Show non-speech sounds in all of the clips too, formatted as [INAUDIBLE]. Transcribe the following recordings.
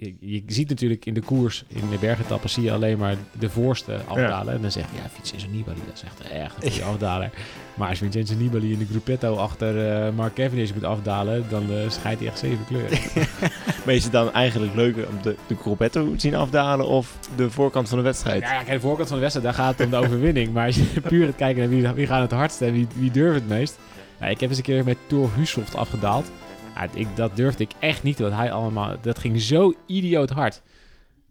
je, je ziet natuurlijk in de koers, in de bergetappen, zie je alleen maar de voorste afdalen. En dan zeg je, ja, Vincenzo Nibali, dat is echt, echt een goede afdaler. Maar als Vincenzo Nibali in de gruppetto achter eh, Mark Cavendish moet afdalen, dan uh, scheidt hij echt zeven kleuren. [LAUGHS] maar is het dan eigenlijk leuker om de, de gruppetto te zien afdalen of de voorkant van de wedstrijd? Ja, kijk, de voorkant van de wedstrijd, daar gaat het om de overwinning. Maar als je [LAUGHS] puur het kijken naar wie, wie gaat het hardst en wie, wie durft het meest. Ik heb eens een keer met Thor Hussoft afgedaald. Ja, ik, dat durfde ik echt niet, want hij allemaal... Dat ging zo idioot hard.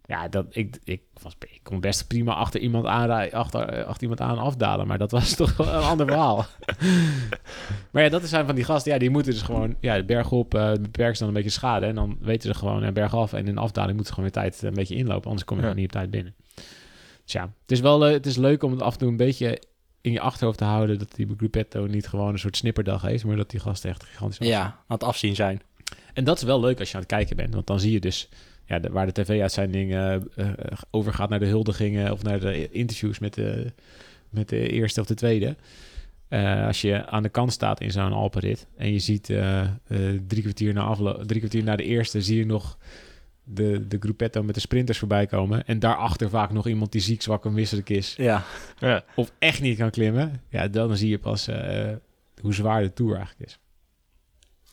Ja, dat, ik, ik, was, ik kon best prima achter iemand aan, achter, achter iemand aan afdalen, maar dat was [LAUGHS] toch een ander verhaal. [LAUGHS] maar ja, dat zijn van die gasten, ja, die moeten dus gewoon, ja, de berg op, uh, beperken ze dan een beetje schade en dan weten ze gewoon, uh, berg af en in de afdaling moeten ze gewoon weer tijd een beetje inlopen, anders kom je ja. niet op tijd binnen. Dus ja, het is wel, uh, het is leuk om het af en toe een beetje in je achterhoofd te houden dat die Gruppetto niet gewoon een soort snipperdag heeft, maar dat die gasten echt gigantisch Ja, aan het afzien zijn. En dat is wel leuk als je aan het kijken bent, want dan zie je dus ja, de, waar de tv-uitzending uh, uh, overgaat naar de huldigingen of naar de interviews met de, met de eerste of de tweede. Uh, als je aan de kant staat in zo'n Alpenrit en je ziet drie, kwartier na aflo- drie kwartier na de eerste, zie je nog de, de gruppetto met de sprinters voorbij komen. En daarachter vaak nog iemand die ziek, zwak en misselijk is. Ja. ja. Of echt niet kan klimmen. Ja, dan zie je pas hoe zwaar de Tour eigenlijk is.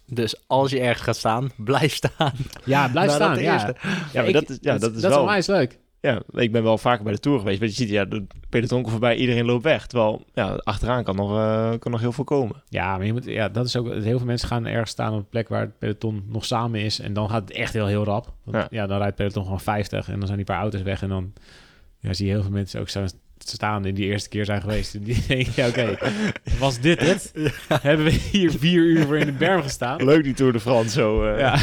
Dus als je ergens gaat staan, [LAUGHS] blijf staan. Ja, blijf staan. Ja, ja, maar dat is, ja, dat is dat wel... is leuk. Ja, ik ben wel vaker bij de Tour geweest. Maar je ziet, ja, de peloton komt voorbij, iedereen loopt weg. Terwijl, ja, achteraan kan nog, uh, kan nog heel veel komen. Ja, maar je moet, ja, dat is ook... Heel veel mensen gaan ergens staan op een plek waar het peloton nog samen is. En dan gaat het echt heel, heel rap. Want, ja. ja. dan rijdt het peloton gewoon 50 en dan zijn die paar auto's weg. En dan ja, zie je heel veel mensen ook staan, staan in die eerste keer zijn geweest. En die [LAUGHS] denken, ja, oké, okay, [LAUGHS] was dit het? Ja. Hebben we hier vier uur voor in de berm gestaan? Leuk die Tour de France zo. Uh. Ja.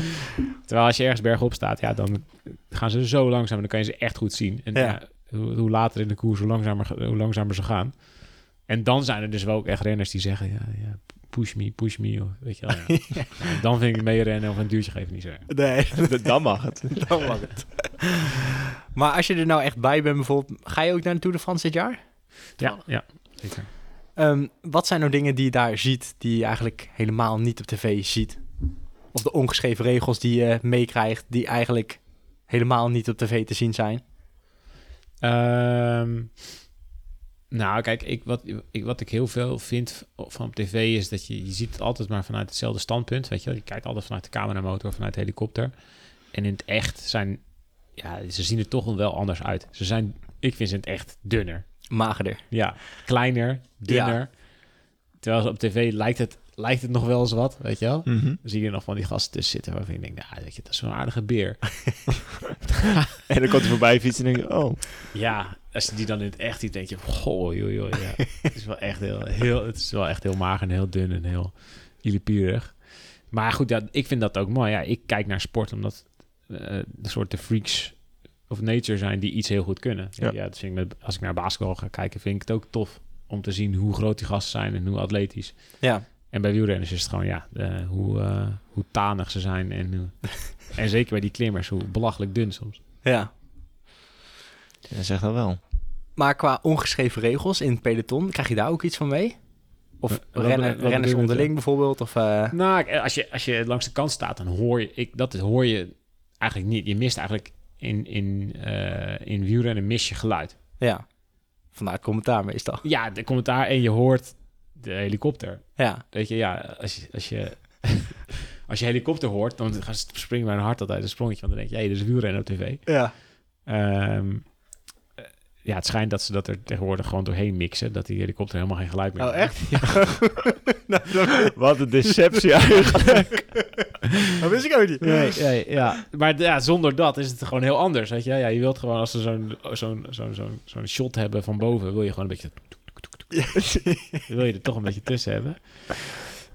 [LAUGHS] Terwijl als je ergens bergop staat, ja, dan gaan ze zo langzaam. Dan kan je ze echt goed zien. En ja. hoe, hoe, later in de koers, hoe langzamer, hoe langzamer ze gaan. En dan zijn er dus wel ook echt renners die zeggen, ja, ja push me, push me, of, weet je wel. Ja. dan vind ik meerennen of een duurtje geven niet zo. Nee, dan mag het. dan mag het. Maar als je er nou echt bij bent bijvoorbeeld, ga je ook naar de Tour de France dit jaar? Ja, ja, zeker. Um, wat zijn nou dingen die je daar ziet, die je eigenlijk helemaal niet op tv ziet? Of de ongeschreven regels die je meekrijgt, die eigenlijk helemaal niet op tv te zien zijn? Um, nou, kijk, ik, wat, ik, wat ik heel veel vind van op tv is dat je, je ziet het altijd maar vanuit hetzelfde standpunt. Weet je, je kijkt altijd vanuit de cameramotor, vanuit de helikopter. En in het echt zijn, ja, ze zien er toch wel anders uit. Ze zijn, ik vind ze echt dunner. Magerder. Ja, kleiner, dunner. Ja. Terwijl op tv lijkt het, lijkt het nog wel eens wat, weet je wel. Mm -hmm. Dan zie je nog van die gasten tussen zitten waarvan je denkt, nou, weet je, dat is zo'n aardige beer. [LAUGHS] en dan komt hij voorbij fietsen en denk je, oh. Ja, als je die dan in het echt ziet, denk je, goh, joh, joh, ja. het is wel echt heel, heel, het is wel echt heel mager en heel dun en heel illipierig. Maar goed, ja, ik vind dat ook mooi. Ja, ik kijk naar sport omdat de soort de freaks of nature zijn die iets heel goed kunnen. Ja, ja dat vind ik met, als ik naar basketbal ga kijken, vind ik het ook tof om te zien hoe groot die gasten zijn en hoe atletisch. Ja. En bij wielrenners is het gewoon, ja, hoe, uh, hoe tanig ze zijn. En, hoe, [LAUGHS] en zeker bij die klimmers, hoe belachelijk dun soms. Ja. Ja, zeg dat wel. Maar qua ongeschreven regels in het peloton, krijg je daar ook iets van mee? Of wat, rennen, wat renners onderling bijvoorbeeld? Of, uh... Nou, als je, als je langs de kant staat, dan hoor je... Ik, dat hoor je eigenlijk niet. Je mist eigenlijk in, in, uh, in wielrennen mis je geluid. Ja, vanuit commentaar meestal. Ja, de commentaar en je hoort de helikopter. Ja. Weet je, ja, als je... Als je [LAUGHS] als je helikopter hoort, dan springt mijn hart altijd een sprongetje. Want dan denk je, hey, dit is wielrennen op tv. Ja. Um, ja, het schijnt dat ze dat er tegenwoordig gewoon doorheen mixen. Dat die helikopter helemaal geen geluid meer Oh, echt? Ja. [LAUGHS] nou, Wat een deceptie eigenlijk. [LAUGHS] dat wist ik ook niet. Nee, nee, ja. Maar ja, zonder dat is het gewoon heel anders. Weet je, ja, je wilt gewoon als ze zo'n zo'n zo'n zo'n zo'n shot hebben van boven, wil je gewoon een beetje. wil je er toch een beetje tussen hebben.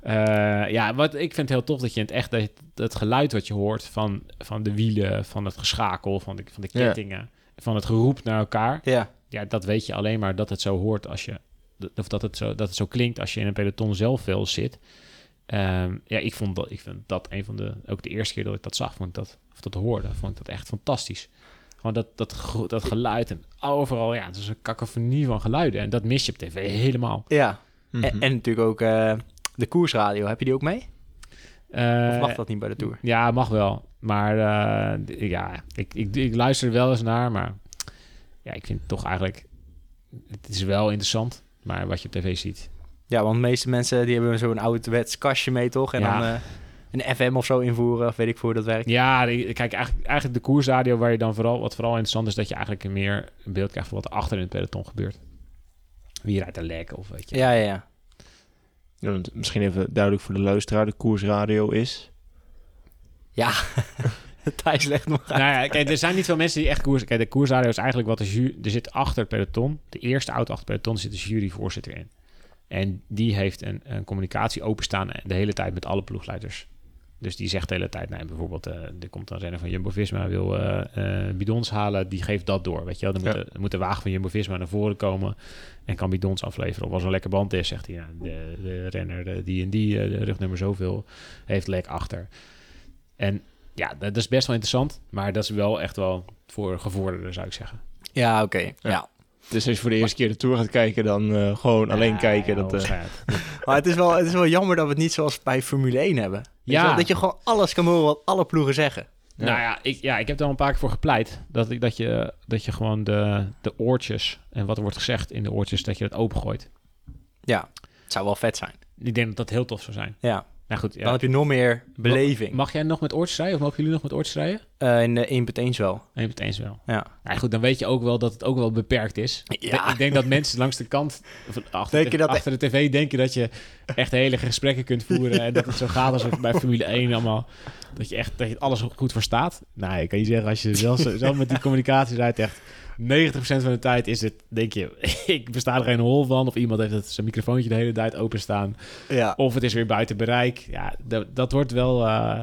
Uh, ja, wat ik vind heel tof dat je in het echt dat het geluid wat je hoort van, van de wielen, van het geschakel, van de, van de kettingen. Ja van het geroep naar elkaar. Ja. Ja, dat weet je alleen maar dat het zo hoort als je... Of dat het zo, dat het zo klinkt als je in een peloton zelf veel zit. Um, ja, ik vond dat, ik vind dat een van de... Ook de eerste keer dat ik dat zag, vond ik dat... Of dat hoorde, vond ik dat echt fantastisch. Gewoon dat, dat, dat geluid en overal... Ja, het is een cacophonie van geluiden. En dat mis je op tv helemaal. Ja. Mm -hmm. en, en, natuurlijk ook uh, de koersradio. Heb je die ook mee? Uh, of mag dat niet bij de Tour? Ja, mag wel. Maar eh, ja, ik, ik, ik luister er wel eens naar, maar ja, ik vind het toch eigenlijk... Het is wel interessant, maar wat je op tv ziet... Ja, want de meeste mensen die hebben zo'n ouderwets kastje mee, toch? En Ja. dan eh, een FM of zo invoeren, of weet ik voor hoe dat werkt. Ja, kijk, eigenlijk, eigenlijk de koersradio waar je dan vooral... Wat vooral interessant is, dat je eigenlijk een meer een beeld krijgt van wat er achter in het peloton gebeurt. Wie rijdt er lek of weet je. Ja, ja, ja. Ja, want misschien even duidelijk voor de luisteraar. De koersradio is... Ja, [LAUGHS] Thijs legt nog uit. Nou ja, kijk, er zijn niet veel mensen die echt koers... Kijk, de koersradio is eigenlijk wat de jury... Er zit achter het peloton, de eerste auto achter het peloton, zit de juryvoorzitter in. En die heeft een, een communicatie openstaan de hele tijd met alle ploegleiders. Dus die zegt de hele tijd, nee, bijvoorbeeld, eh, er komt een renner van Jumbo-Visma, wil eh, eh, bidons halen, die geeft dat door, weet je wel. Dan moet, Ja. de, dan moet de wagen van Jumbo-Visma naar voren komen en kan bidons afleveren. Of als er een lekker band is, zegt hij, ja, de, de renner, de, die en die, de rugnummer zoveel, heeft lek achter. En ja, dat is best wel interessant, maar dat is wel echt wel voor gevorderden, zou ik zeggen. Ja, oké. Ja. Dus als je voor de eerste keer de Tour gaat kijken, dan eh, gewoon alleen kijken. ja, Dat, eh. [LAUGHS] Maar het is, wel, het is wel jammer dat we het niet zoals bij Formule 1 hebben. Ja. wel, Dat je gewoon alles kan horen wat alle ploegen zeggen. Ja. Nou ja ik, ja, ik heb er al een paar keer voor gepleit. Dat, ik, dat, je, dat je gewoon de, de oortjes en wat er wordt gezegd in de oortjes, dat je dat opengooit. Ja, het zou wel vet zijn. Ik denk dat dat heel tof zou zijn. Ja, Nou goed, ja. dan heb je nog meer beleving. Mag jij nog met oortjes rijden? Of mogen jullie nog met oortjes rijden? Eh, in de 1.1 wel. Nee, het eens wel. Ja. Nou goed, dan weet je ook wel dat het ook wel beperkt is. Ja. Ik denk dat mensen langs de kant, achter, de, achter de tv, denken dat je echt hele gesprekken kunt voeren. en dat het zo gaat als bij Formule 1 allemaal. Dat je echt dat je alles goed verstaat. Nou, ik kan je zeggen, als je zelfs, zelf met die communicatie rijdt, echt 90% van de tijd is het, denk je, [LAUGHS] ik besta er geen hol van. Of iemand heeft het, zijn microfoontje de hele tijd openstaan. Ja. Of het is weer buiten bereik. Ja, dat, dat wordt wel, eh,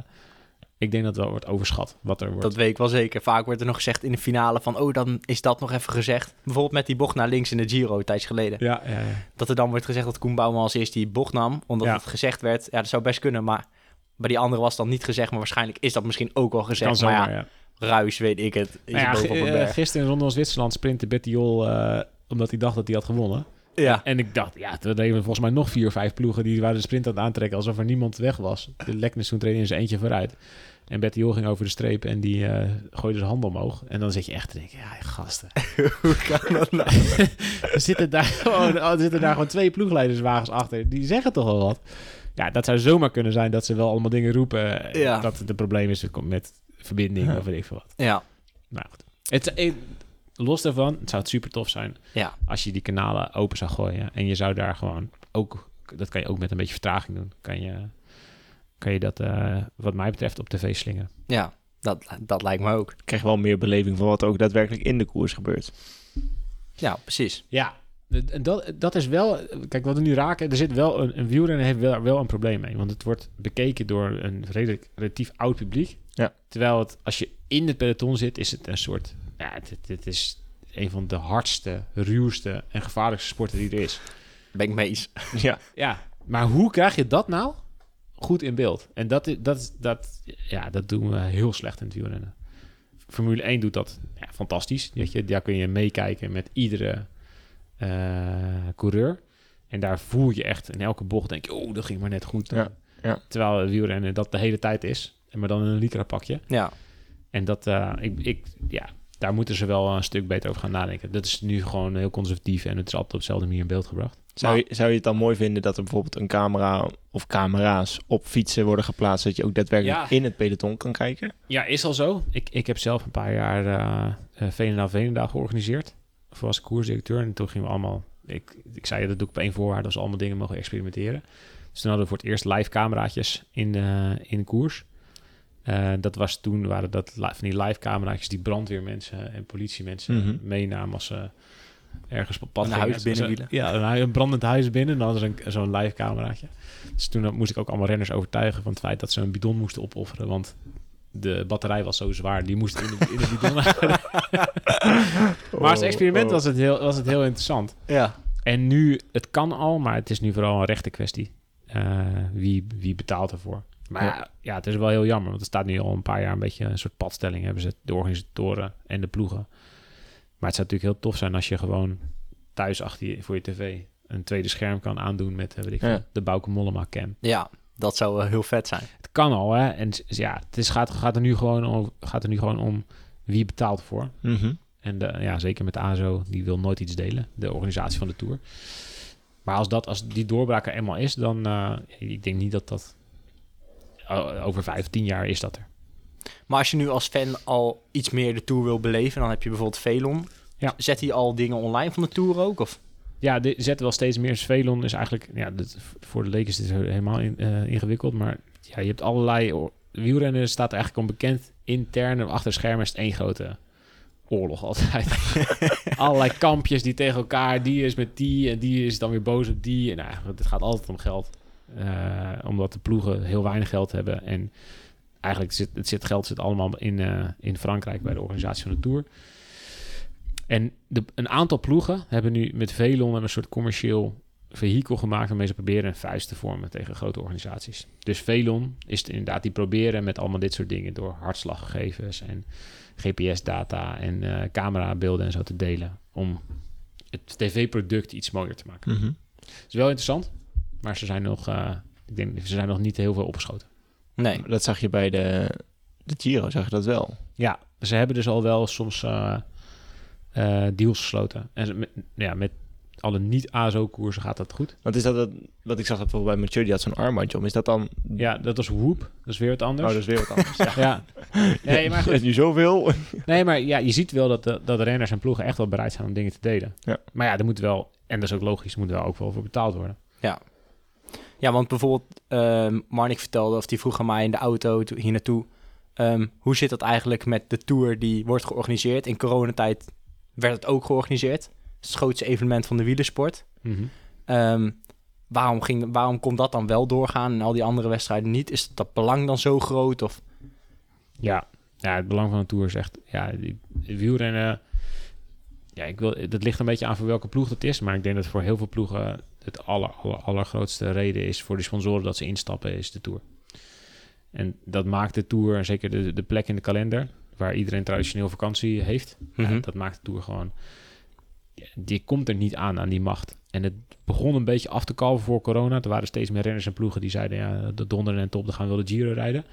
ik denk dat het wel wordt overschat wat er wordt. Dat weet ik wel zeker. Vaak wordt er nog gezegd in de finale van... oh, dan is dat nog even gezegd. Bijvoorbeeld met die bocht naar links in de Giro, tijdje geleden. ja, ja, ja. Dat er dan wordt gezegd dat Koen Bouwman als eerst die bocht nam... omdat het gezegd werd. Ja, dat zou best kunnen, maar... bij die andere was dan niet gezegd... maar waarschijnlijk is dat misschien ook wel gezegd. maar zomaar, ja, ja. Ruis, weet ik het. Is Nou ja, eh, gisteren in Ronde van Zwitserland sprintte Bettiol uh, omdat hij dacht dat hij had gewonnen. Ja, En ik dacht, ja, er deden volgens mij nog vier of vijf ploegen die waren de sprint aan het aantrekken alsof er niemand weg was. De Leknes toen reed in zijn eentje vooruit. En Bettiol ging over de streep en die eh, gooide zijn hand omhoog. En dan zit je echt te denken, ja, gasten. [LAUGHS] hoe kan dat nou? [LAUGHS] er zitten daar gewoon, oh, er zitten daar gewoon twee ploegleiderswagens achter. Die zeggen toch wel wat. Ja, dat zou zomaar kunnen zijn dat ze wel allemaal dingen roepen. eh, Ja. Dat het een probleem is met verbinding of weet ik veel wat. Ja, Nou goed. Het, eh, los daarvan, het zou het super tof zijn ja. als je die kanalen open zou gooien. En je zou daar gewoon ook, dat kan je ook met een beetje vertraging doen. Kan je, kan je dat, eh, wat mij betreft, op tv slingen. Ja, dat, dat lijkt me ook. krijg je wel meer beleving van wat ook daadwerkelijk in de koers gebeurt. Ja, precies. Ja, en dat, dat is wel, kijk wat we nu raken, er zit wel een, een wielrenner heeft wel, wel een probleem mee. Want het wordt bekeken door een redelijk, relatief oud publiek. Ja. Terwijl het, als je in het peloton zit, is het een soort, ja, dit, dit is een van de hardste, ruwste en gevaarlijkste sporten die er is. Ben ik mee eens. [LAUGHS] ja, Ja, maar hoe krijg je dat nou goed in beeld? En dat, dat, dat, ja, dat doen we heel slecht in het wielrennen. Formule 1 doet dat ja, fantastisch. Weet je, daar kun je meekijken met iedere eh, coureur. En daar voel je echt in elke bocht, denk je, oh, dat ging maar net goed. Ja, ja. Terwijl het wielrennen dat de hele tijd is. En Maar dan in een lycra pakje. Ja, En dat, eh, ik, ik, ja, daar moeten ze wel een stuk beter over gaan nadenken. Dat is nu gewoon heel conservatief en het is altijd op dezelfde manier in beeld gebracht. Zou je, zou je het dan mooi vinden dat er bijvoorbeeld een camera of camera's op fietsen worden geplaatst, dat je ook daadwerkelijk Ja. in het peloton kan kijken? Ja, is al zo. Ik, ik heb zelf een paar jaar eh uh, Veenendaal Veenendaal georganiseerd. Was ik koersdirecteur. En toen gingen we allemaal... Ik, ik zei, dat doe ik op één voorwaarde. We allemaal dingen mogen experimenteren. Dus toen hadden we voor het eerst live cameraatjes in de, in de koers. Eh, dat was toen, waren dat van die live cameraatjes die brandweermensen en politiemensen Mhm. meenamen als ze ergens op pad Een huis binnenwielen. Ja, een, brandend huis binnen. En dan hadden ze zo'n live cameraatje. Dus toen moest ik ook allemaal renners overtuigen van het feit dat ze een bidon moesten opofferen. Want de batterij was zo zwaar, die moest in de, in de [LAUGHS] bidon. maar als experiment was het, heel, was het heel interessant. ja. En nu, het kan al, maar het is nu vooral een rechte kwestie. Eh, wie, wie betaalt ervoor? Maar ja. Het is wel heel jammer, want er staat nu al een paar jaar een beetje een soort padstelling. Hebben ze de organisatoren en de ploegen. Maar het zou natuurlijk heel tof zijn als je gewoon thuis achter je, voor je tv een tweede scherm kan aandoen met eh, weet ik Ja. de Bauke Mollema cam. Ja, Dat zou wel heel vet zijn. Het kan al, hè. En ja, het is, gaat, gaat, er nu gewoon om, gaat er nu gewoon om wie betaalt voor. Mhm. En de, ja, zeker met ASO, die wil nooit iets delen, de organisatie van de Tour. Maar als, dat, als die doorbraak er eenmaal is, dan... eh, ik denk niet dat dat... over vijf, tien jaar is dat er. Maar als je nu als fan al iets meer de Tour wil beleven... dan heb je bijvoorbeeld Velon. Ja. Zet hij al dingen online van de Tour ook? Of? Ja, de zetten wel steeds meer. Velon is eigenlijk... Ja, dit, voor de leken is dit helemaal in- eh, ingewikkeld. Maar ja, je hebt allerlei... Wielrennen staat eigenlijk onbekend. Intern en achter schermen is het één grote oorlog altijd. [LAUGHS] allerlei kampjes die tegen elkaar... Die is met die en die is dan weer boos op die. En nou, het gaat altijd om geld. Eh, omdat de ploegen heel weinig geld hebben. En eigenlijk zit het zit, geld zit allemaal in, eh, in Frankrijk bij de organisatie van de Tour. En de, een aantal ploegen hebben nu met Velon een soort commercieel vehikel gemaakt waarmee ze proberen een vuist te vormen tegen grote organisaties. Dus Velon is het inderdaad die proberen met allemaal dit soort dingen door hartslaggegevens en GPS-data en eh, camerabeelden en zo te delen om het tv-product iets mooier te maken. Mhm. Het is wel interessant, maar ze zijn nog, eh, ik denk, ze zijn nog niet heel veel opgeschoten. Nee. Dat zag je bij de, de Giro, zag je dat wel. Ja, ze hebben dus al wel soms eh, eh, deals gesloten. En ze- met, ja, met alle niet-ASO-koersen gaat dat goed. Want is dat, het, wat ik zag dat bijvoorbeeld bij Mathieu, die had zo'n armbandje om. Is dat dan... Ja, dat was Whoop. Dat is weer wat Oh, anders. dat is weer wat anders. ja. [LAUGHS] Ja. Nee, maar Er goed. is nu zoveel. Nee, maar ja, je ziet wel dat de, dat de renners en ploegen echt wel bereid zijn om dingen te delen. Ja. Maar ja, er moet wel, en dat is ook logisch, er moet wel ook wel voor betaald worden. Ja, want bijvoorbeeld ehm Marnik vertelde... of die vroeg aan mij in de auto to- hier naartoe... ehm, hoe zit dat eigenlijk met de Tour die wordt georganiseerd? In coronatijd werd het ook georganiseerd. Het grootste evenement van de wielersport. Mhm. Ehm, waarom, ging, waarom kon dat dan wel doorgaan en al die andere wedstrijden niet? Is dat belang dan zo groot? Of... Ja. ja, het belang van de Tour is echt... Ja, die, wielrennen... Ja, ik wil, dat ligt een beetje aan voor welke ploeg het is. Maar ik denk dat voor heel veel ploegen het aller, aller, allergrootste reden is voor de sponsoren dat ze instappen, is de Tour. En dat maakt de Tour, en zeker de, de plek in de kalender, waar iedereen traditioneel vakantie heeft, Mhm. ja, dat maakt de Tour gewoon... Die komt er niet aan, aan die macht. En het begon een beetje af te kalven voor corona. Er waren steeds meer renners en ploegen die zeiden... ja, de donder en top, dan gaan we wel de Giro rijden.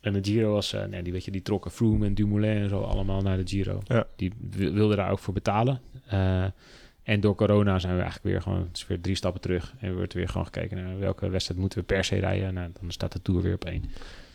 En de Giro was... eh, nee, die, weet je, die trokken Froome en Dumoulin en zo allemaal naar de Giro. Ja. Die wi- wilden daar ook voor betalen. Eh, en door corona zijn we eigenlijk weer gewoon... Weer drie stappen terug. En wordt weer gewoon gekeken naar welke wedstrijd moeten we per se rijden. Nou, dan staat de Tour weer op één.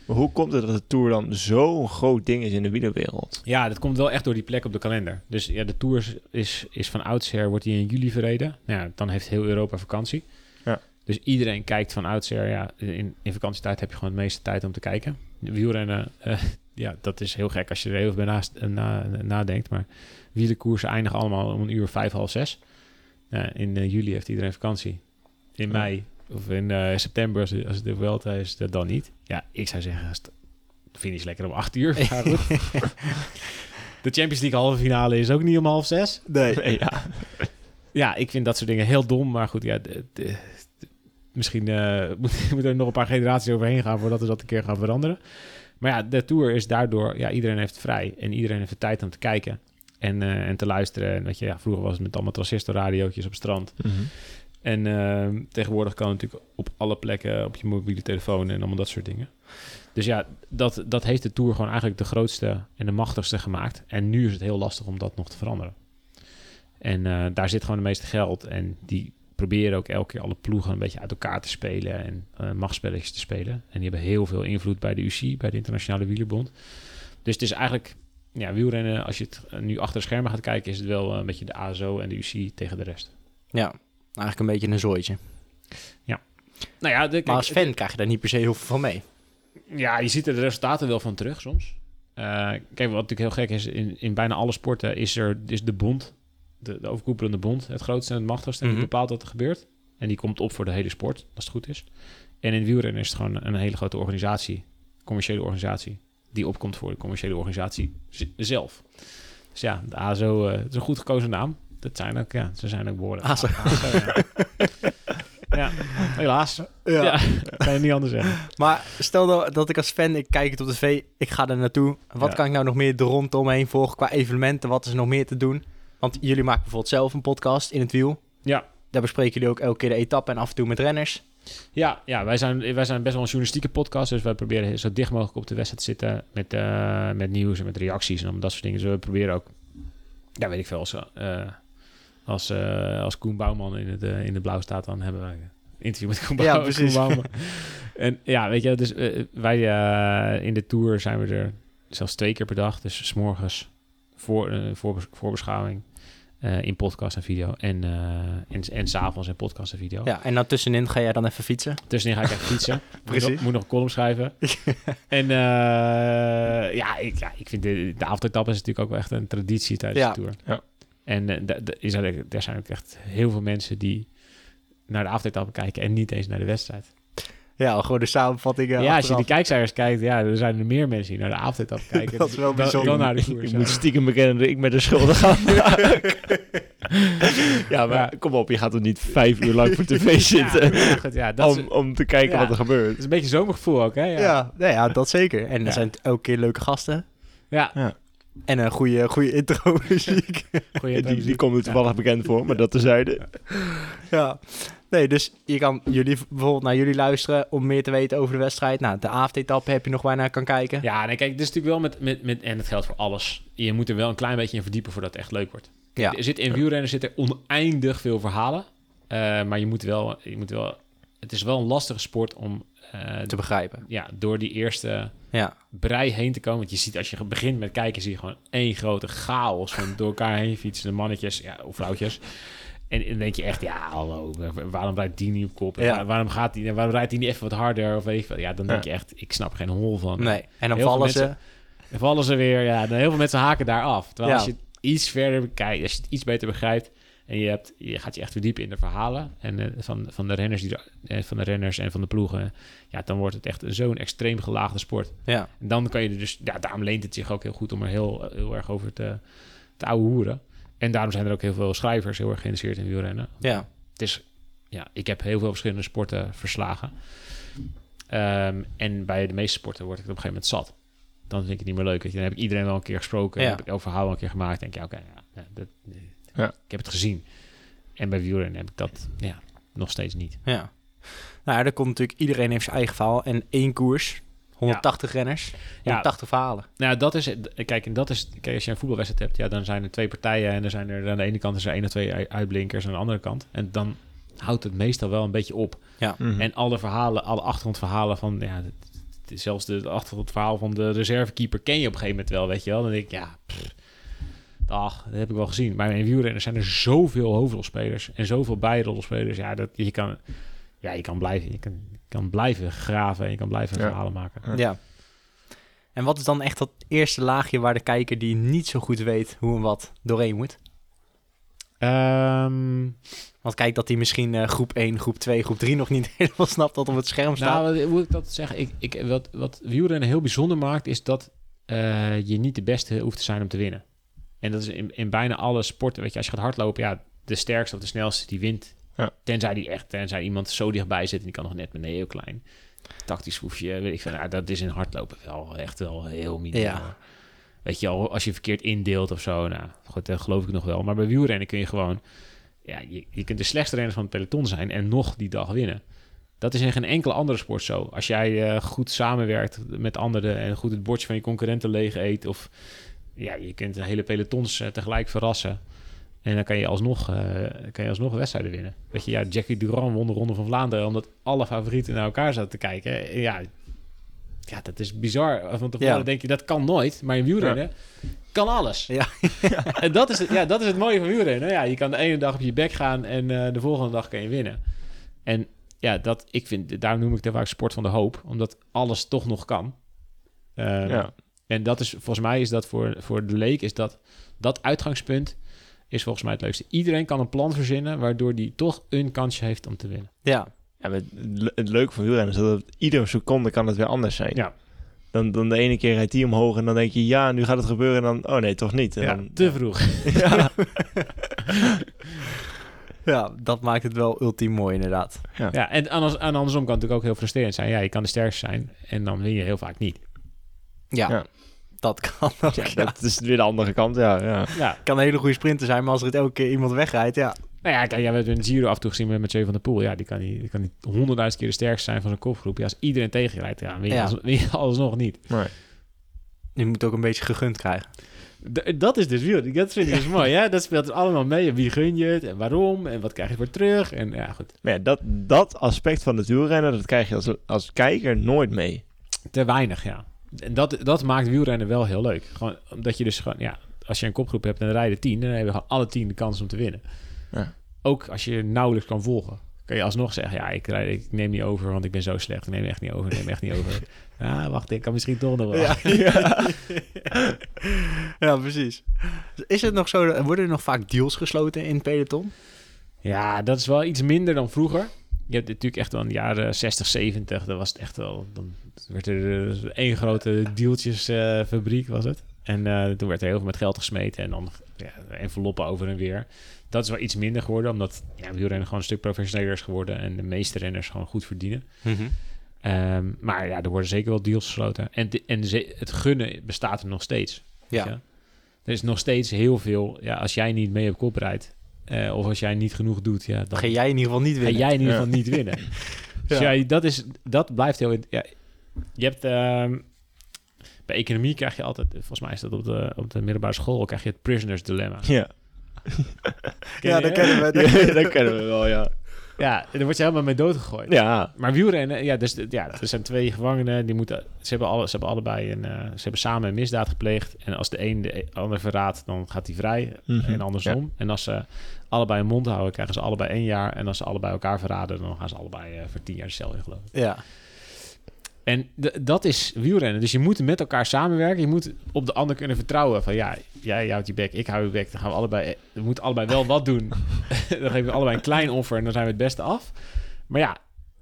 Maar hoe komt het dat de Tour dan zo'n groot ding is in de wielerwereld? Ja, dat komt wel echt door die plek op de kalender. Dus ja, de Tour is, is, van oudsher, wordt die in juli verreden. Nou Ja, dan heeft heel Europa vakantie. Ja. Dus iedereen kijkt van oudsher. Ja, in, in vakantietijd heb je gewoon het meeste tijd om te kijken. Wielrennen, eh, [LAUGHS] ja, dat is heel gek als je er heel veel bij naast, eh, na, nadenkt. Maar wielerkoersen eindigen allemaal om een uur vijf, half zes. In eh, juli heeft iedereen vakantie. In mei of in eh, september, als, als het de Vuelta is, dat dan niet. Ja, ik zou zeggen, als finish lekker om acht uur. [LAUGHS] De Champions League halve finale is ook niet om half zes. Nee. Nee, ja. Ja, ik vind dat soort dingen heel dom. Maar goed, ja, de- de- de- misschien eh, [LAUGHS] moet- moeten er nog een paar generaties overheen gaan voordat we dat een keer gaan veranderen. Maar ja, de Tour is daardoor... Ja, iedereen heeft vrij. En iedereen heeft de tijd om te kijken. En, eh, en te luisteren. En weet je, ja, vroeger was het met allemaal transistorradiootjes op strand. Mhm. En ehm, tegenwoordig kan natuurlijk op alle plekken op je mobiele telefoon en allemaal dat soort dingen. Dus ja, dat, dat heeft de Tour gewoon eigenlijk de grootste en de machtigste gemaakt. En nu is het heel lastig om dat nog te veranderen. En eh, daar zit gewoon de meeste geld. En die proberen ook elke keer alle ploegen een beetje uit elkaar te spelen en eh machtspelletjes te spelen. En die hebben heel veel invloed bij de UCI, bij de Internationale Wielerbond. Dus het is eigenlijk, ja, wielrennen, als je het nu achter de schermen gaat kijken, is het wel eh, een beetje de ASO en de UCI tegen de rest. Ja, eigenlijk een beetje een zooitje. Nou ja, de, Maar kijk, als fan krijg je daar niet per se heel veel van mee. Ja, je ziet er de resultaten wel van terug soms. Eh, kijk, wat natuurlijk heel gek is, in, in bijna alle sporten is er is de bond, de, de overkoepelende bond, het grootste en het machtigste. En Mhm. die bepaalt wat er gebeurt. En die komt op voor de hele sport, als het goed is. En in wielrennen is het gewoon een hele grote organisatie, commerciële organisatie, die opkomt voor de commerciële organisatie zelf. Dus ja, de ASO, eh, het is een goed gekozen naam. Dat zijn ook, ja, ze zijn ook woorden. ASO. ja. ja, helaas. Ja. kan je niet anders zeggen. Maar stel dat, dat ik als fan, ik kijk het op tv, ik ga er naartoe. Wat kan ik nou nog meer er rondomheen volgen qua evenementen? Wat is er nog meer te doen? Want jullie maken bijvoorbeeld zelf een podcast in het wiel. Ja, Daar bespreken jullie ook elke keer de etappe en af en toe met renners. Ja, ja wij, zijn, wij zijn best wel een journalistieke podcast. Dus wij proberen zo dicht mogelijk op de wedstrijd te zitten. Met, eh, met nieuws en met reacties en om dat soort dingen. Dus we proberen ook, ja, weet ik veel, als, eh, als, eh, als Koen Bouwman in, het, eh, in de blauw staat, dan hebben wij een interview met Koen, Ja, Bouw- precies. Koen Bouwman. en ja, weet je, dus eh, wij eh, in de tour zijn we er zelfs twee keer per dag. Dus s morgens voor, voor, voorbeschouwing. eh, in podcast en video. En, eh en, en s'avonds in podcast en video. Ja, en dan tussenin ga jij dan even fietsen. Tussenin ga ik even fietsen. Precies. [LAUGHS] Moet nog, moet nog een column schrijven. [LAUGHS] en eh, ja, ik, ja, ik vind de, de avondetappe is natuurlijk ook wel echt een traditie tijdens Ja. de Tour. Ja. En is er, er zijn ook echt heel veel mensen die naar de avondetappe kijken en niet eens naar de wedstrijd. Ja, gewoon de samenvatting. Ja, als je die kijkcijfers kijkt, ja, er zijn er meer mensen die naar de avondetappe [LAUGHS] kijken. Dat is wel dan- bijzonder. Dan naar de Ik moet stiekem bekennen dat ik met de schuldig ga. [LAUGHS] ja, maar Ja. kom op, je gaat er niet vijf uur lang voor tv [LAUGHS] zitten Ja, goed, ja, dat, is, om, om te kijken Ja. wat er gebeurt. dat is een beetje zomergevoel ook, hè? Ja. Ja, nee, ja, dat zeker. En er Ja. zijn elke keer leuke gasten. ja. En een goede, goede intro-muziek. [LAUGHS] Goeie die, die komt er toevallig bekend voor, maar dat tezijde. ja. Nee, dus je kan jullie bijvoorbeeld naar jullie luisteren om meer te weten over de wedstrijd. Nou, de avondetappe heb je nog waar naar kan kijken. Ja, nee, kijk, dit is natuurlijk wel met, met, met... En het geldt voor alles. Je moet er wel een klein beetje in verdiepen voordat het echt leuk wordt. Ja. Er zit in wielrennen zitten oneindig veel verhalen. Eh, maar je moet, wel, je moet wel... Het is wel een lastige sport om eh, Te begrijpen. ja, door die eerste Ja. brei heen te komen. Want je ziet, als je begint met kijken, zie je gewoon één grote chaos van door elkaar heen fietsende mannetjes ja, of vrouwtjes. En dan denk je echt, ja, hallo, waarom rijdt die niet op kop? Ja. waar- waarom, gaat die, waarom rijdt die niet even wat harder? Of weet. Ja, dan denk je echt, ik snap geen hol van. Nee. En dan Heel vallen ze. Dan vallen ze weer, ja, dan heel veel mensen haken daar af. Terwijl als je iets verder bekijkt, als je het iets beter begrijpt en je, hebt, je gaat je echt verdiepen in de verhalen en eh, van, van, de renners die eh, van de renners en van de ploegen, ja, dan wordt het echt zo'n extreem gelaagde sport. Ja. En dan kan je er dus, ja, daarom leent het zich ook heel goed om er heel, heel erg over te, te ouwe hoeren. En daarom zijn er ook heel veel schrijvers heel erg geïnteresseerd in wielrennen. Ja. Het is, ja, ik heb heel veel verschillende sporten verslagen. Ehm, en bij de meeste sporten word ik op een gegeven moment zat. Dan vind ik het niet meer leuk. Dan heb ik iedereen wel een keer gesproken. Ja. heb ik elk verhaal wel een keer gemaakt. denk je, oké, ja, ja, dat, Ja. ik heb het gezien. En bij wielrennen heb ik dat ja, nog steeds niet. Ja. Nou, ja, er komt natuurlijk... Iedereen heeft zijn eigen verhaal. En één koers. 180 renners. 180 verhalen. Nou, dat is het. Kijk, en dat is. Kijk, als je een voetbalwedstrijd hebt, ja, dan zijn er twee partijen. En dan zijn er aan de ene kant is er één of twee ui- uitblinkers aan de andere kant. En dan houdt het meestal wel een beetje op. Mhm. En alle verhalen, alle achtergrondverhalen van. Ja, zelfs de achtergrondverhaal van de reservekeeper ken je op een gegeven moment wel, weet je wel. Dan denk ik, ja, pff, dag, dat heb ik wel gezien. Maar in wielrennen zijn er zoveel hoofdrolspelers en zoveel bijrolspelers. Ja, dat je kan, ja, je kan blijven, je kan, je kan blijven graven en je kan blijven Ja. verhalen maken. Ja. En wat is dan echt dat eerste laagje waar de kijker die niet zo goed weet hoe en wat doorheen moet? Ehm, Want kijk dat hij misschien eh, groep 1, groep 2, groep 3 nog niet [LAUGHS] helemaal snapt dat op het scherm staat. Nou, wat- hoe ik dat zeggen? Ik, ik, wat, wat wielrennen heel bijzonder maakt, is dat eh, je niet de beste hoeft te zijn om te winnen. En dat is in, in bijna alle sporten. Weet je, als je gaat hardlopen, ja, de sterkste of de snelste die wint. Ja. Tenzij die echt, tenzij iemand zo dichtbij zit en die kan nog net met een heel klein tactisch hoefje, weet ik veel. Nou, dat is in hardlopen wel echt wel heel minimaal. Ja. Weet je al, als je verkeerd indeelt of zo, nou, goed, dat geloof ik nog wel. Maar bij wielrennen kun je gewoon, ja, je, je kunt de slechtste renner van het peloton zijn en nog die dag winnen. Dat is in geen enkele andere sport zo. Als jij eh, goed samenwerkt met anderen en goed het bordje van je concurrenten leeg eet, of ja, je kunt een hele pelotons eh, tegelijk verrassen. En dan kan je alsnog, eh, kan je alsnog wedstrijden winnen. Weet je, ja, Jackie Durand won de Ronde van Vlaanderen omdat alle favorieten naar elkaar zaten te kijken. En Ja, ja dat is bizar. Van tevoren Ja. denk je, dat kan nooit. Maar in wielrennen kan alles. Ja. [LAUGHS] en dat is, het, ja, dat is het mooie van wielrennen. Ja, je kan de ene dag op je bek gaan en eh, de volgende dag kan je winnen. En ja, dat, ik vind, daarom noem ik het vaak sport van de hoop. Omdat alles toch nog kan. Eh, Ja. En dat is, volgens mij is dat voor, voor de leek, is dat, dat uitgangspunt is volgens mij het leukste. Iedereen kan een plan verzinnen waardoor die toch een kansje heeft om te winnen. Ja, Ja, het, het leuke van wielrennen is dat iedere seconde kan het weer anders zijn. Ja. Dan, dan de ene keer rijdt die omhoog en dan denk je, ja, nu gaat het gebeuren. En dan, oh nee, toch niet. En Ja, dan, te vroeg. [LAUGHS] ja. [LAUGHS] ja, dat maakt het wel ultiem mooi inderdaad. Ja, en anders, en andersom kan het natuurlijk ook heel frustrerend zijn. Ja, je kan de sterkste zijn en dan win je heel vaak niet. Ja, Ja. dat kan ook. Ja, ja. dat is weer de andere kant, ja. ja. Ja, kan een hele goede sprinter zijn, maar als er het elke keer iemand wegrijdt, ja. Nou ja, kijk, ja, we hebben een Giro af en toe gezien met Mathieu van der Poel. Ja, die kan niet, die kan niet honderdduizend keer de sterkste zijn van zijn kopgroep. Ja, als iedereen tegen je rijdt, ja, win je, Ja. Alles, je [LAUGHS] alsnog niet. Nee. Je moet ook een beetje gegund krijgen. D- dat is dus wiel. Dat vind ik dus [LAUGHS] mooi. Ja? Dat speelt dus allemaal mee. En Wie gun je het en waarom en wat krijg je voor terug. En ja, goed. Maar ja, dat, dat aspect van het wielrennen, dat krijg je als, als kijker nooit mee. Te weinig, ja. En dat, dat maakt wielrennen wel heel leuk. Gewoon omdat je dus gewoon, ja, als je een kopgroep hebt en er rijden tien, dan hebben gewoon alle tien de kans om te winnen. Ja. Ook als je nauwelijks kan volgen. Kan je alsnog zeggen, ja, ik, rijd, ik neem niet over, want ik ben zo slecht. Ik neem echt niet over, ik neem echt niet over. Ja, [LAUGHS] wacht, ik kan misschien toch nog wel. [LAUGHS] Ja, ja. precies. Is het nog zo, worden er nog vaak deals gesloten in peloton? Ja, dat is wel iets minder dan vroeger. Je hebt natuurlijk echt wel in de jaren 60, 70, dat was het echt wel... Dan werd er eh, één grote deeltjesfabriek, was het. En eh, toen werd er heel veel met geld gesmeten en dan ja, enveloppen over en weer. Dat is wel iets minder geworden, omdat ja, wielrennen gewoon een stuk professioneler is geworden... en de meeste renners gewoon goed verdienen. Ehm, maar ja, er worden zeker wel deals gesloten. En, de- en ze- het gunnen bestaat er nog steeds. Ja. Er is nog steeds heel veel... Ja, als jij niet mee op kop rijdt... eh, of als jij niet genoeg doet... Ja, dan ga jij in ieder geval niet ga winnen. jij in ieder Ja. geval niet winnen. [LAUGHS] Dus Ja. ja, dat, is, dat blijft heel... Ja, je hebt... ehm, bij economie krijg je altijd... Volgens mij is dat op de, op de middelbare school... krijg je het prisoners dilemma. Ja, [LAUGHS] Ken Ja, dat kennen we. [LAUGHS] ja dat kennen we wel, ja. Ja, daar word je helemaal mee doodgegooid. Ja, Maar wielrennen, ja, dus, ja, er zijn twee gevangenen, die moeten, ze hebben, alle, ze hebben allebei een, eh, ze hebben samen een misdaad gepleegd. En als de een de ander verraadt, dan gaat hij vrij Mhm, en andersom. En als ze allebei een mond houden, krijgen ze allebei één jaar. En als ze allebei elkaar verraden, dan gaan ze allebei eh, voor tien jaar de cel in, geloof ik. Ja. En dat is wielrennen. Dus je moet met elkaar samenwerken. Je moet op de ander kunnen vertrouwen. Van ja, jij houdt je bek, ik hou je bek. Dan gaan we allebei, we moeten allebei wel wat doen. [LAUGHS] [LAUGHS] dan geven we allebei een klein offer en dan zijn we het beste af. Maar ja,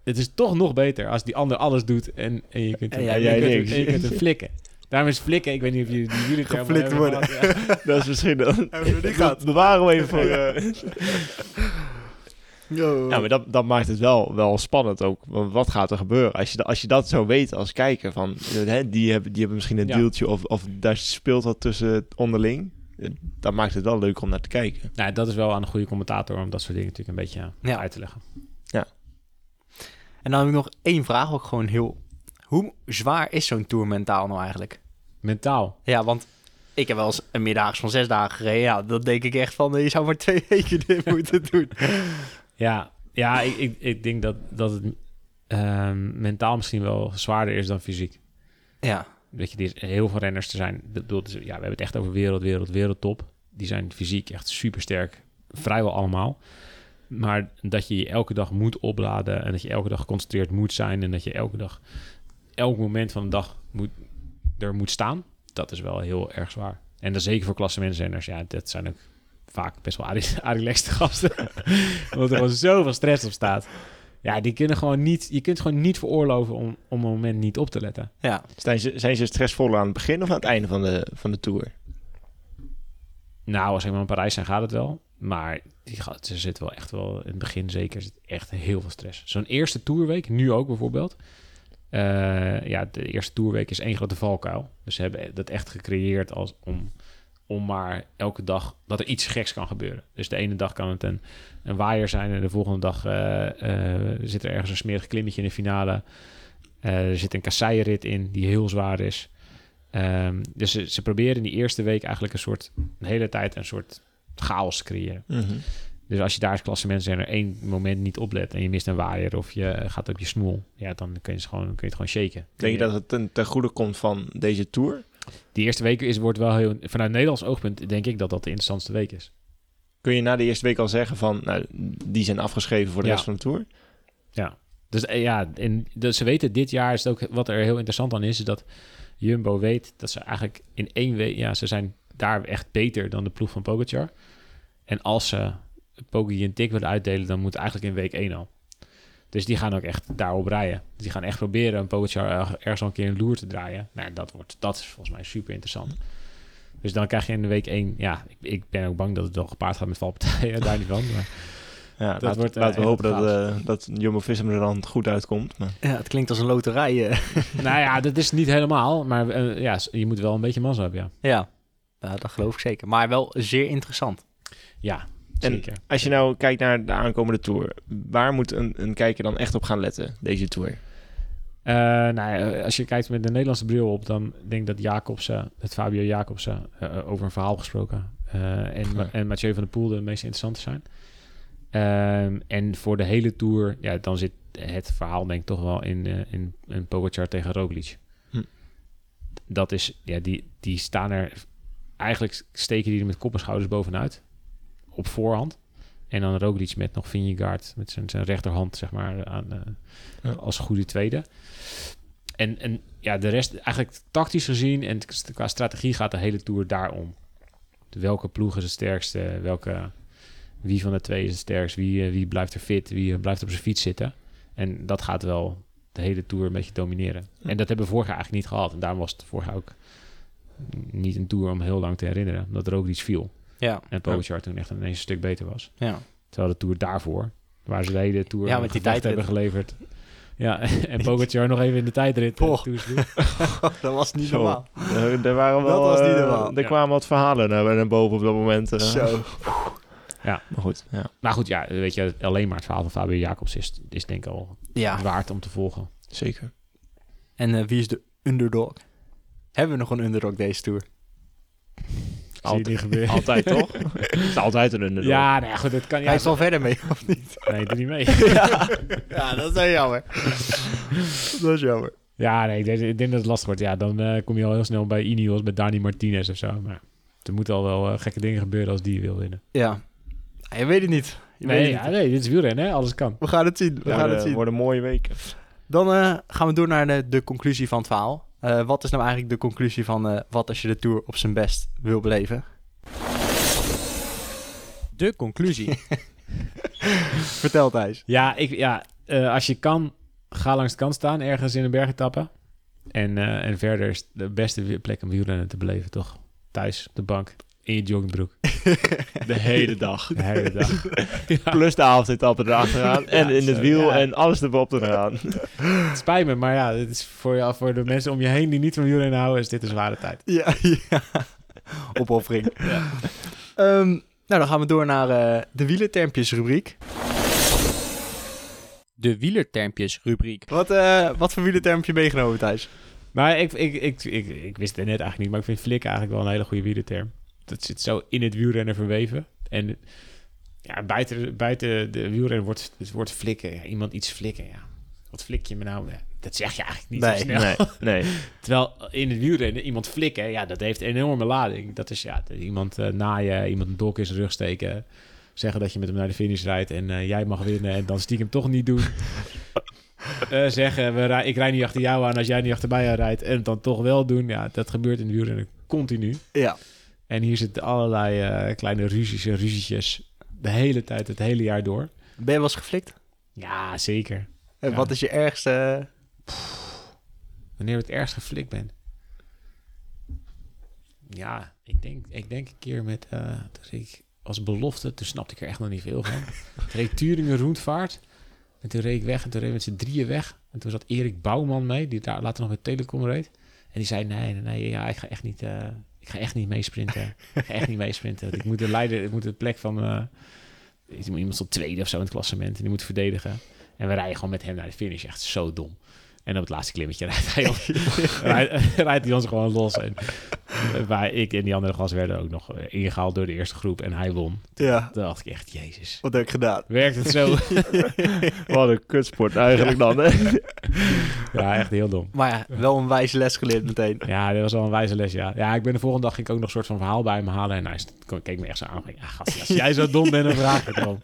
het is toch nog beter als die ander alles doet en, en je kunt En hem, jij en je niks. kunt, hem- en je kunt hem flikken. Daarom is flikken, ik weet niet of jullie die jullie Geflikt worden. gehad. Ja. [LAUGHS] dat is misschien... we die [LAUGHS] gehad? Bewaren we even voor... eh, [LAUGHS] Yo. Ja, maar dat, dat maakt het wel, wel spannend ook. Want wat gaat er gebeuren? Als je, als je dat zo weet als kijker, van eh, hè, die, hebben, die hebben misschien een Ja. deeltje of, of daar speelt wat tussen onderling. eh, Dat maakt het wel leuk om naar te kijken. Nou, dat is wel aan een goede commentator om dat soort dingen natuurlijk een beetje Ja. uit te leggen. En dan heb ik nog één vraag, ook gewoon heel... Hoe zwaar is zo'n tour mentaal nou eigenlijk? Mentaal. Ja, want ik heb wel eens een middaags van zes dagen gereden. Ja, dan denk ik echt van, je zou maar twee [LAUGHS] weken dit moeten doen. Ja, ja ik, ik, ik denk dat, dat het ehm, mentaal misschien wel zwaarder is dan fysiek. Ja, Weet je, er is heel veel renners te zijn. Bedoel, ja, we hebben het echt over wereld, wereld, wereldtop. Die zijn fysiek echt super sterk. Vrijwel allemaal. Maar dat je je elke dag moet opladen en dat je elke dag geconcentreerd moet zijn en dat je elke dag, elk moment van de dag moet, er moet staan, dat is wel heel erg zwaar. En dan zeker voor klassementsrenners, ja, dat zijn ook vaak best wel relaxte [LAUGHS] gasten. [LAUGHS] Omdat er gewoon zoveel stress op staat. Ja, die kunnen gewoon niet, je kunt gewoon niet veroorloven om, om een moment niet op te letten. ja. Zijn ze, zijn ze stressvoller aan het begin of aan het einde van de, van de tour? Nou, als helemaal in Parijs zijn, gaat het wel. Maar die ze zit wel echt wel in het begin zeker zit echt heel veel stress. Zo'n eerste tourweek, nu ook bijvoorbeeld. Eh, ja, de eerste tourweek is één grote valkuil. Dus ze hebben dat echt gecreëerd als om, om maar elke dag dat er iets geks kan gebeuren. Dus de ene dag kan het een, een waaier zijn en de volgende dag eh, eh, zit er ergens een smerig klimmetje in de finale. Er zit een kasseienrit in die heel zwaar is. Ehm, dus ze, ze proberen in die eerste week eigenlijk een soort, hele tijd een soort chaos te creëren. Dus als je daar als klassementsrenner één moment niet oplet en je mist een waaier of je gaat op je smoel, ja, dan kun je, het gewoon, kun je het gewoon shaken. Denk je dat het ten, ten goede komt van deze tour? Die eerste week is, wordt wel heel, vanuit Nederlands oogpunt denk ik dat dat de interessantste week is. Kun je na de eerste week al zeggen van, nou, die zijn afgeschreven voor de Ja. rest van de tour? Dus eh, ja, en dus ze weten dit jaar is het ook wat er heel interessant aan is, is dat Jumbo weet dat ze eigenlijk in één week, ja, ze zijn daar echt beter dan de ploeg van Pogacar. En als ze Poggi een tik willen uitdelen, dan moet eigenlijk in week 1 al. Dus die gaan ook echt daarop rijden. Dus die gaan echt proberen een Pogacar er- ergens al een keer een loer te draaien. Nou, dat, wordt, dat is volgens mij super interessant. Dus dan krijg je in de week 1... Ja, ik, ik ben ook bang dat het wel gepaard gaat met valpartijen. [LAUGHS] daar niet van. Maar Ja, Dat laat- wordt, eh, laten we echt hopen dat, eh dat Jumbo-Visma er dan goed uitkomt. Maar, ja, het klinkt als een loterij. eh. [LAUGHS] nou ja, dat is niet helemaal. Maar eh, ja, je moet wel een beetje mazzel hebben, ja. ja. ja, dat geloof ik zeker. Maar wel zeer interessant. Ja, En als je nou kijkt naar de aankomende Tour, waar moet een, een kijker dan echt op gaan letten, deze Tour? Eh, nou ja, als je kijkt met de Nederlandse bril op, dan denk ik dat Jacobsen, het Fabio Jacobsen, eh, over een verhaal gesproken, eh, en, Ja. en Mathieu van der Poel de meest interessante zijn. Ehm, en voor de hele Tour, ja, dan zit het verhaal denk ik toch wel in, eh in, in Pogacar tegen Roglic. Hm. Dat is, ja, die, die staan er, eigenlijk steken die er met kop en schouders bovenuit, op voorhand. En dan Roglic met nog Vingegaard met zijn, zijn rechterhand, zeg maar, aan, eh, Ja. als goede tweede. En, en ja, de rest, eigenlijk tactisch gezien en qua strategie gaat de hele Tour daarom. Welke ploeg is het sterkste? Welke, wie van de twee is het sterkst? Wie, eh, wie blijft er fit? Wie eh, blijft op zijn fiets zitten? En dat gaat wel de hele Tour een beetje domineren. Ja. En dat hebben we vorig jaar eigenlijk niet gehad. En daarom was het vorig jaar ook niet een Tour om heel lang te herinneren. Omdat er ook iets viel. Ja, En Pogacar toen echt ineens een stuk beter was. ja. Terwijl de Tour daarvoor, waar ze de hele Tour Ja, met die tijdrit. hebben geleverd. Ja, [LAUGHS] en Pogacar nog even in de tijdrit. Poh. toesloeg. [LAUGHS] dat was niet Zo. normaal. Er, er waren wel, Dat was niet eh, normaal. Er Ja. kwamen wat verhalen naar, boven op dat moment. eh. Zo. Maar goed, ja. Maar goed, ja, weet je, alleen maar het verhaal van Fabio Jacobs is, is denk ik al Ja. waard om te volgen. Zeker. En wie is de underdog? Hebben we nog een underdog deze tour? Zie je die gebeuren? Altijd toch? [LAUGHS] Het is altijd een underdog. Ja, ja, goed, dat kan Hij is al verder mee, of niet? Nee, doe niet mee. [LAUGHS] ja. ja, dat is wel jammer. [LAUGHS] dat is jammer. Ja, nee, ik denk, ik denk dat het lastig wordt. Ja, dan eh, kom je al heel snel bij Ineos met Dani Martinez of zo. Maar er moeten al wel eh, gekke dingen gebeuren als die wil winnen. Ja. Ja, Je weet het niet. Je weet Nee, het ja, niet. nee, dit is wielrennen, hè? Alles kan. We gaan het zien. We Ja, gaan de- het zien. worden mooie weken. Dan eh, gaan we door naar de, de conclusie van het verhaal. Eh, wat is nou eigenlijk de conclusie van eh, wat als je de Tour op zijn best wil beleven? De conclusie. [LAUGHS] Vertel Thijs. Ja, ik, ja eh, als je kan, ga langs de kant staan, ergens in een bergetappe. En, eh, en verder is de beste plek om wielrennen te beleven, toch? Thuis, op de bank, in je joggingbroek. [LAUGHS] De hele dag. De hele dag. [LAUGHS] ja, Plus de avondetappe erachteraan. en in het zo, wiel ja. en alles erop eraan. [LAUGHS] het spijt me, maar ja, dit is voor, jou, voor de mensen om je heen die niet van wielrennen houden, is dit een zware tijd. Ja, ja. Opoffering. Ehm, nou, dan gaan we door naar eh, de wielertermpjes rubriek. De wielertermpjes rubriek. Wat, eh, wat voor wielertermpje meegenomen, Thijs? Maar ik, ik, ik, ik, ik wist het net eigenlijk niet, maar ik vind flikken eigenlijk wel een hele goede wielerterm. Dat zit zo in het wielrennen verweven. En ja, buiten, buiten de wielrennen wordt, het wordt flikken. Ja, iemand iets flikken, ja. Wat flik je me nou? Dat zeg je eigenlijk niet Nee. zo snel. Nee, [LAUGHS] nee. Terwijl in het wielrennen iemand flikken, ja, dat heeft een enorme lading. Dat is ja, iemand eh, naaien, iemand een dolk in zijn rug steken. Zeggen dat je met hem naar de finish rijdt en eh, jij mag winnen en dan stiekem toch niet doen. [LAUGHS] Eh, zeggen, we rij- ik rijd niet achter jou aan als jij niet achter mij aan rijdt en het dan toch wel doen. Ja, dat gebeurt in het wielrennen continu. Ja. En hier zitten allerlei eh, kleine ruzies en ruzietjes de hele tijd, het hele jaar door. Ben je wel eens geflikt? Ja, zeker. En Ja. wat is je ergste... Wanneer ik het ergst geflikt ben. Ja, ik denk, ik denk een keer met... eh toen ik als belofte, toen snapte ik er echt nog niet veel van. [LAUGHS] toen reed Turingen Roentvaart. En toen reed ik weg en toen reed ik met z'n drieën weg. En toen zat Erik Bouwman mee, die daar later nog met Telecom reed. En die zei, nee, nee, nee, ja, ik ga echt niet... eh, ik ga echt niet meesprinten. ik ga echt niet meesprinten. Ik moet de leider, ik moet de plek van... eh iemand stond tweede of zo in het klassement. En die moet verdedigen. En we rijden gewoon met hem naar de finish. Echt zo dom. En op het laatste klimmetje [LAUGHS] rijdt hij, ons- rijdt, rijdt hij ons gewoon los. En wij, ik en die andere gast werden ook nog eh, ingehaald door de eerste groep. En hij won. Ja, Toen dacht ik echt, jezus. wat heb ik gedaan? Werkt het zo? [LAUGHS] Wat een kutsport eigenlijk dan, hè? ja, echt heel dom. Maar ja, wel een wijze les geleerd meteen. Ja, dat was wel een wijze les, ja. Ja, ik ben de volgende dag ging ik ook nog een soort van verhaal bij hem halen. En hij keek me echt zo aan. Ja, gast, als jij zo dom bent, dan vraag ik het erom.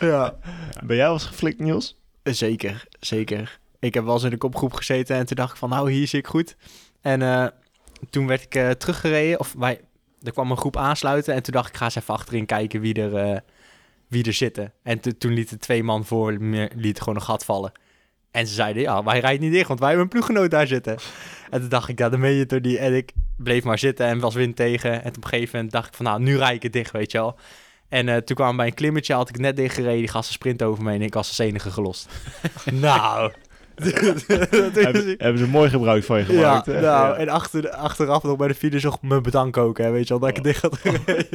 Ja. Ben jij wel eens geflikt, Niels? Zeker, zeker. Ik heb wel eens in de kopgroep gezeten en toen dacht ik van, nou, hier zit ik goed. En eh, toen werd ik eh, teruggereden, of wij, er kwam een groep aansluiten en toen dacht ik, ga eens even achterin kijken wie er, eh, wie er zitten. En to- toen lieten twee man voor me lieten gewoon een gat vallen. En ze zeiden, ja, wij rijden niet dicht, want wij hebben een ploeggenoot daar zitten. En toen dacht ik, ja, dan meen je niet. En ik bleef maar zitten en was wind tegen. En op een gegeven moment dacht ik van, nou, nu rijd ik het dicht, weet je wel. En toen kwamen we bij een klimmetje, had ik net dichtgereden. Die gasten sprint over me en ik was als enige gelost. [LAUGHS] nou, Hebben, is... hebben ze mooi gebruik van je Ja, gemaakt, hè? nou, Ja. en achter, achteraf nog bij de finish nog me bedanken ook, hè, weet je wel, dat ik het dicht had gereden.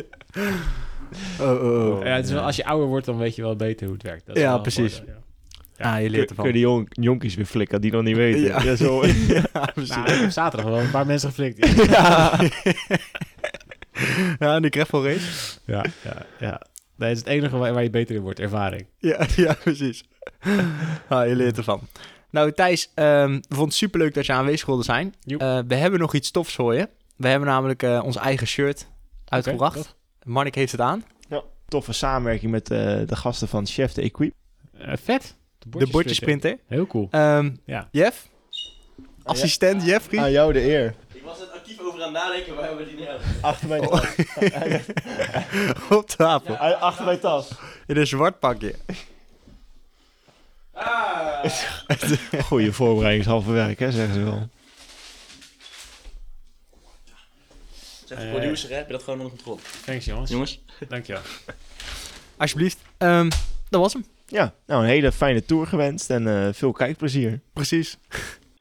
Oh, oh, oh. Ja, het is wel, als je ouder wordt, dan weet je wel beter hoe het werkt. Dat is Ja, wel precies. voordeel, ja. Ah, je Kun, leert kun ervan. je die jong, jonkies weer flikken die nog niet weten. Ja. Ja, zo. [LAUGHS] ja, precies. Nou, ik heb zaterdag wel een paar mensen geflikt. Ja, [LAUGHS] ja. Ja, en die gravel race. ja, ja. ja. Het is het enige waar, waar je beter in wordt, ervaring. Ja, [LAUGHS] ja precies. Ah, je leert ervan. Nou, Thijs, ehm, we vonden het superleuk dat je aanwezig wilde zijn. Eh, we hebben nog iets tofs voor je. We hebben namelijk eh, ons eigen shirt uitgebracht. tof. Marnik heeft het aan. Toffe samenwerking met eh, de gasten van Chef de Equip. Eh, vet. De bordjesprinter. Heel cool. Ehm Ja. Jeff? Assistent Jeffrey? Aan jou de eer. Ik was er actief over aan het nadenken, maar we hebben die niet uit. Achter mijn Oh. tas. [LAUGHS] Op tafel. Achter mijn tas. In een zwart pakje. Ah! Goeie voorbereiding is halve werk, hè, zeggen ze wel. Zeg de producer, hè? Heb je dat gewoon onder controle? Thanks jongens. Jongens? Dankjewel. Alsjeblieft. Ehm, dat was hem. Ja, nou een hele fijne tour gewenst en eh, veel kijkplezier. Precies.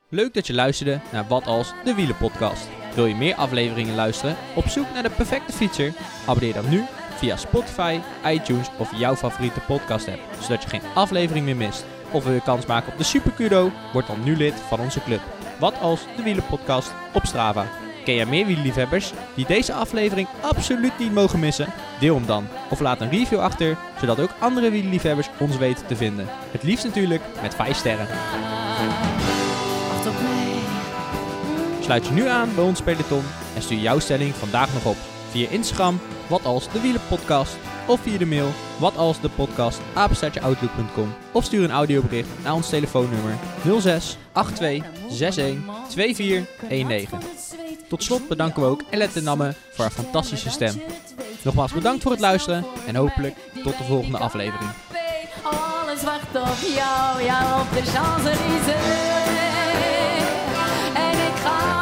Leuk dat je luisterde naar Wat Als, de Wielenpodcast. Wil je meer afleveringen luisteren? Op zoek naar de perfecte fietser? Abonneer dan nu via Spotify, iTunes of jouw favoriete podcast app, zodat je geen aflevering meer mist. Of wil je kans maken op de Super Kudo? Word dan nu lid van onze club. Wat Als, de Wielenpodcast op Strava. Ken jij meer wielerliefhebbers die deze aflevering absoluut niet mogen missen? Deel hem dan. Of laat een review achter, zodat ook andere wielerliefhebbers ons weten te vinden. Het liefst natuurlijk met 5 sterren. Sluit je nu aan bij ons peloton en stuur jouw stelling vandaag nog op via Instagram, wat als de wielenpodcast, of via de mail, wat als de podcast, apenstaartjeoutlook.com, of stuur een audiobericht naar ons telefoonnummer 06 82 61 2419. Tot slot bedanken we ook Elette Namme voor haar fantastische stem. Nogmaals bedankt voor het luisteren en hopelijk tot de volgende aflevering. Alles wacht op jou, op de Champs-Élysées. En ik ga